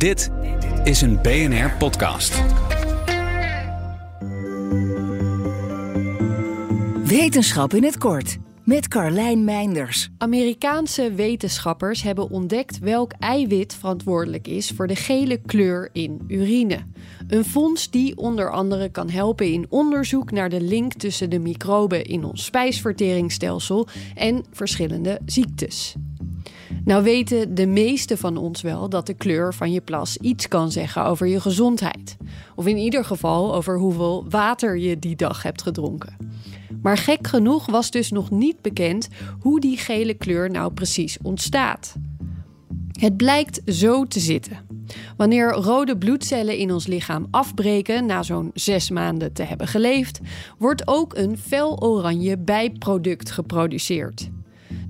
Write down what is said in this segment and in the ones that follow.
Dit is een BNR podcast. Wetenschap in het kort met Carlijn Meinders. Amerikaanse wetenschappers hebben ontdekt welk eiwit verantwoordelijk is voor de gele kleur in urine. Een fonds die onder andere kan helpen in onderzoek naar de link tussen de microben in ons spijsverteringsstelsel en verschillende ziektes. Nou weten de meesten van ons wel dat de kleur van je plas iets kan zeggen over je gezondheid. Of in ieder geval over hoeveel water je die dag hebt gedronken. Maar gek genoeg was dus nog niet bekend hoe die gele kleur nou precies ontstaat. Het blijkt zo te zitten. Wanneer rode bloedcellen in ons lichaam afbreken na zo'n zes maanden te hebben geleefd, wordt ook een fel oranje bijproduct geproduceerd.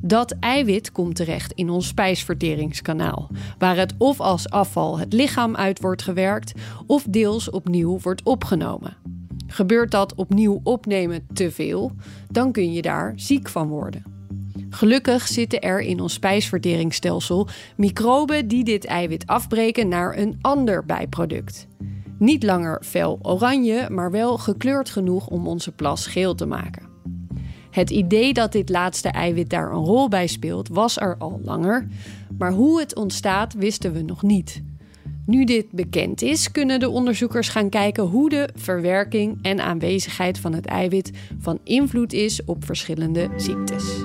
Dat eiwit komt terecht in ons spijsverteringskanaal, waar het of als afval het lichaam uit wordt gewerkt of deels opnieuw wordt opgenomen. Gebeurt dat opnieuw opnemen te veel, dan kun je daar ziek van worden. Gelukkig zitten er in ons spijsverteringsstelsel microben die dit eiwit afbreken naar een ander bijproduct. Niet langer fel oranje, maar wel gekleurd genoeg om onze plas geel te maken. Het idee dat dit laatste eiwit daar een rol bij speelt, was er al langer, maar hoe het ontstaat wisten we nog niet. Nu dit bekend is, kunnen de onderzoekers gaan kijken hoe de verwerking en aanwezigheid van het eiwit van invloed is op verschillende ziektes.